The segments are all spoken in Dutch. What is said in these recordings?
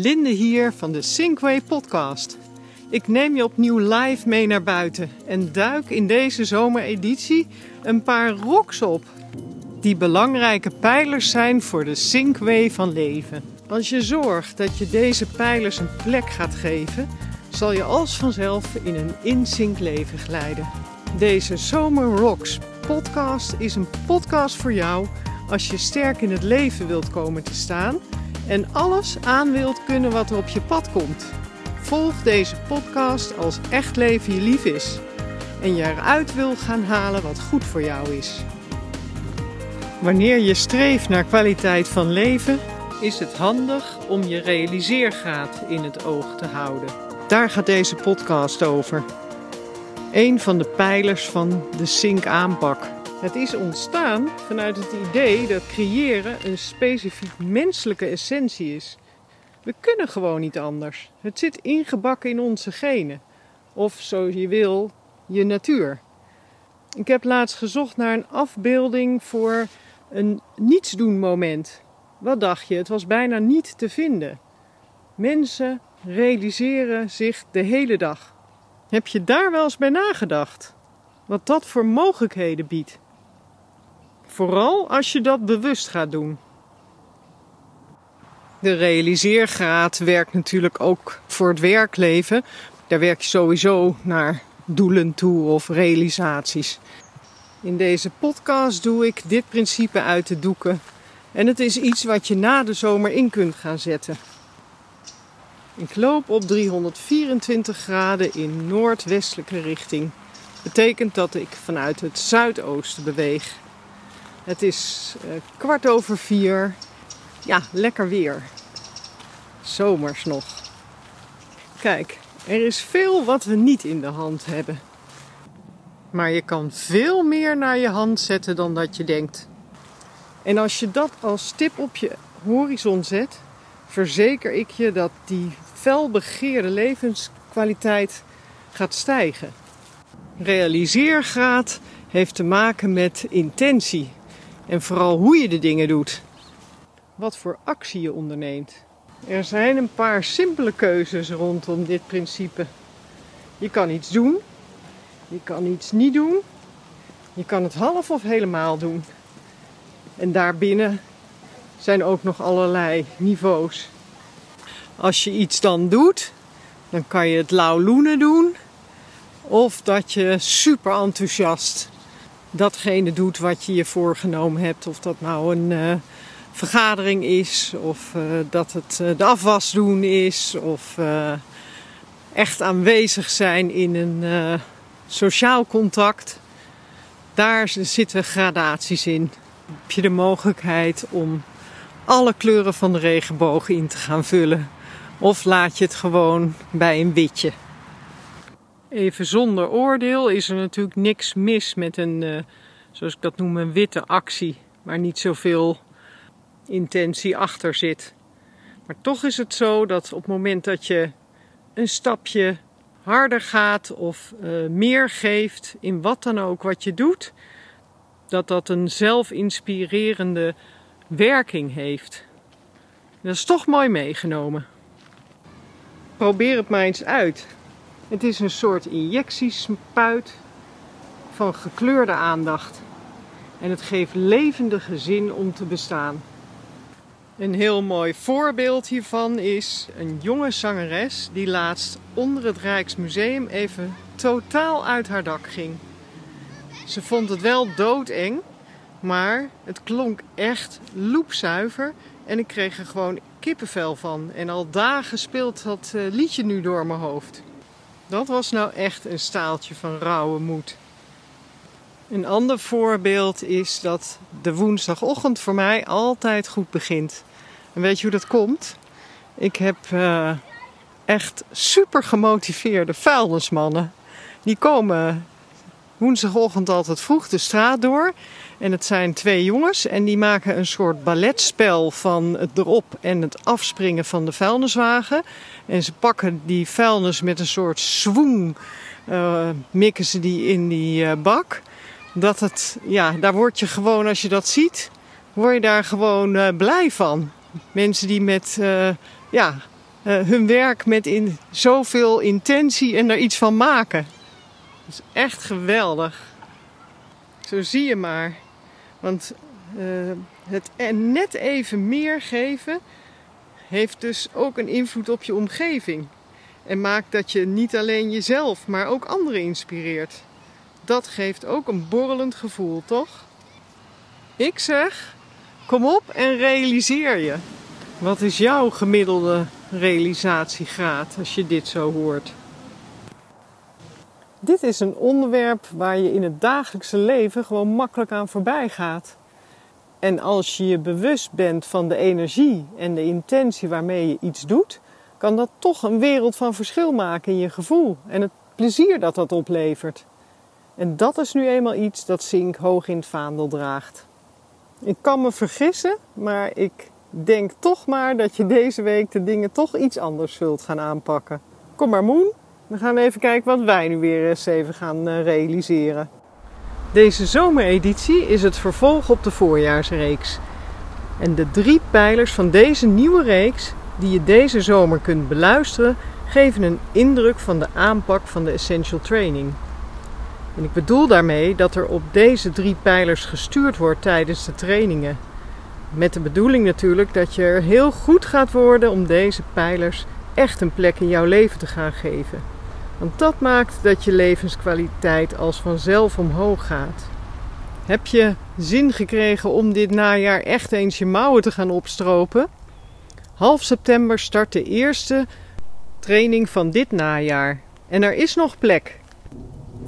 Linde hier van de Sinkway podcast. Ik neem je opnieuw live mee naar buiten en duik in deze zomereditie een paar rocks op. Die belangrijke pijlers zijn voor de Sinkway van leven. Als je zorgt dat je deze pijlers een plek gaat geven, zal je als vanzelf in een in-sync leven glijden. Deze Zomer Rocks podcast is een podcast voor jou als je sterk in het leven wilt komen te staan en alles aan wilt kunnen wat er op je pad komt. Volg deze podcast als echt leven je lief is en je eruit wil gaan halen wat goed voor jou is. Wanneer je streeft naar kwaliteit van leven, is het handig om je realiseergraad in het oog te houden. Daar gaat deze podcast over. Een van de pijlers van de Sync aanpak. Het is ontstaan vanuit het idee dat creëren een specifiek menselijke essentie is. We kunnen gewoon niet anders. Het zit ingebakken in onze genen. Of zo je wil, je natuur. Ik heb laatst gezocht naar een afbeelding voor een nietsdoen moment. Wat dacht je? Het was bijna niet te vinden. Mensen realiseren zich de hele dag. Heb je daar wel eens bij nagedacht? Wat dat voor mogelijkheden biedt? Vooral als je dat bewust gaat doen. De realiseergraad werkt natuurlijk ook voor het werkleven. Daar werk je sowieso naar doelen toe of realisaties. In deze podcast doe ik dit principe uit de doeken. En het is iets wat je na de zomer in kunt gaan zetten. Ik loop op 324 graden in noordwestelijke richting. Betekent dat ik vanuit het zuidoosten beweeg. Het is uh, kwart over vier. Ja, lekker weer. Zomers nog. Kijk, er is veel wat we niet in de hand hebben. Maar je kan veel meer naar je hand zetten dan dat je denkt. En als je dat als tip op je horizon zet, verzeker ik je dat die felbegeerde levenskwaliteit gaat stijgen. Realiseergraad heeft te maken met intentie en vooral hoe je de dingen doet. Wat voor actie je onderneemt. Er zijn een paar simpele keuzes rondom dit principe. Je kan iets doen, je kan iets niet doen, je kan het half of helemaal doen. En daarbinnen zijn ook nog allerlei niveaus. Als je iets dan doet, dan kan je het lauwloenen doen. Of dat je super enthousiast datgene doet wat je je voorgenomen hebt. Of dat nou een uh, vergadering is, of uh, dat het uh, de afwas doen is, of echt aanwezig zijn in een sociaal contact. Daar zitten gradaties in. Heb je de mogelijkheid om alle kleuren van de regenboog in te gaan vullen. Of laat je het gewoon bij een witje. Even zonder oordeel is er natuurlijk niks mis met een, uh, zoals ik dat noem, een witte actie. Waar niet zoveel intentie achter zit. Maar toch is het zo dat op het moment dat je een stapje harder gaat of uh, meer geeft in wat dan ook wat je doet, dat dat een zelfinspirerende werking heeft. Dat is toch mooi meegenomen. Probeer het maar eens uit. Het is een soort injectiespuit van gekleurde aandacht. En het geeft levendige zin om te bestaan. Een heel mooi voorbeeld hiervan is een jonge zangeres die laatst onder het Rijksmuseum even totaal uit haar dak ging. Ze vond het wel doodeng, maar het klonk echt loepzuiver en ik kreeg er gewoon kippenvel van. En al dagen speelt dat eh, liedje nu door mijn hoofd. Dat was nou echt een staaltje van rauwe moed. Een ander voorbeeld is dat de woensdagochtend voor mij altijd goed begint. En weet je hoe dat komt? Ik heb uh, echt super gemotiveerde vuilnismannen. Die komen woensdagochtend altijd vroeg de straat door. En het zijn twee jongens en die maken een soort balletspel van het erop en het afspringen van de vuilniswagen. En ze pakken die vuilnis met een soort swoeng, uh, mikken ze die in die uh, bak. Dat het, ja, daar word je gewoon, als je dat ziet, word je daar gewoon uh, blij van. Mensen die met, ja, eh, hun werk met in zoveel intentie en er iets van maken. Is echt geweldig. Zo zie je maar. Want uh, het net even meer geven heeft dus ook een invloed op je omgeving. En maakt dat je niet alleen jezelf, maar ook anderen inspireert. Dat geeft ook een borrelend gevoel, toch? Ik zeg, kom op en realiseer je. Wat is jouw gemiddelde realisatiegraad als je dit zo hoort? Dit is een onderwerp waar je in het dagelijkse leven gewoon makkelijk aan voorbij gaat. En als je je bewust bent van de energie en de intentie waarmee je iets doet, kan dat toch een wereld van verschil maken in je gevoel en het plezier dat dat oplevert. En dat is nu eenmaal iets dat Zink hoog in het vaandel draagt. Ik kan me vergissen, maar ik denk toch maar dat je deze week de dingen toch iets anders zult gaan aanpakken. Kom maar Moen, we gaan even kijken wat wij nu weer eens even gaan eh, realiseren. Deze zomereditie is het vervolg op de voorjaarsreeks. En de drie pijlers van deze nieuwe reeks, die je deze zomer kunt beluisteren, geven een indruk van de aanpak van de Essential Training. En ik bedoel daarmee dat er op deze drie pijlers gestuurd wordt tijdens de trainingen. Met de bedoeling natuurlijk dat je er heel goed gaat worden om deze pijlers echt een plek in jouw leven te gaan geven. Want dat maakt dat je levenskwaliteit als vanzelf omhoog gaat. Heb je zin gekregen om dit najaar echt eens je mouwen te gaan opstropen? Half september start de eerste training van dit najaar. En er is nog plek.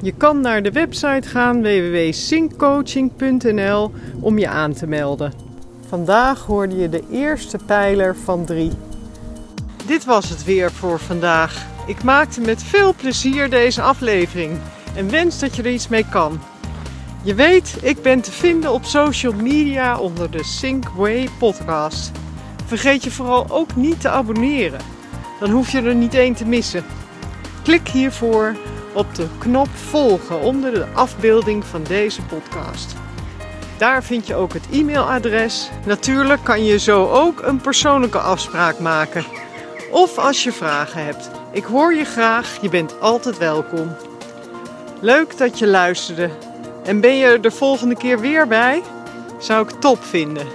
Je kan naar de website gaan www.synccoaching.nl om je aan te melden. Vandaag hoorde je de eerste pijler van drie. Dit was het weer voor vandaag. Ik maakte met veel plezier deze aflevering en wens dat je er iets mee kan. Je weet, ik ben te vinden op social media onder de Sync podcast. Vergeet je vooral ook niet te abonneren. Dan hoef je er niet één te missen. Klik hiervoor op de knop volgen onder de afbeelding van deze podcast. Daar vind je ook het e-mailadres. Natuurlijk kan je zo ook een persoonlijke afspraak maken. Of als je vragen hebt. Ik hoor je graag, je bent altijd welkom. Leuk dat je luisterde. En ben je er de volgende keer weer bij? Zou ik top vinden.